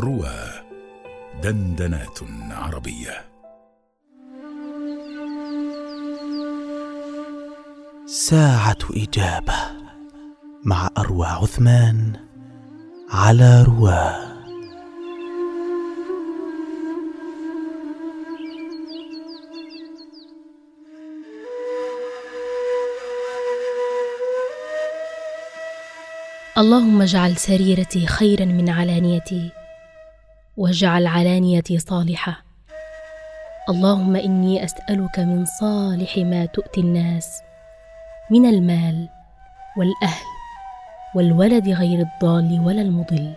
روى دندنات عربية. ساعة إجابة مع أروى عثمان على رواه. اللهم اجعل سريرتي خيرا من علانيتي واجعل علانيتي صالحة. اللهم إني أسألك من صالح ما تؤتي الناس من المال والأهل والولد غير الضال ولا المضل.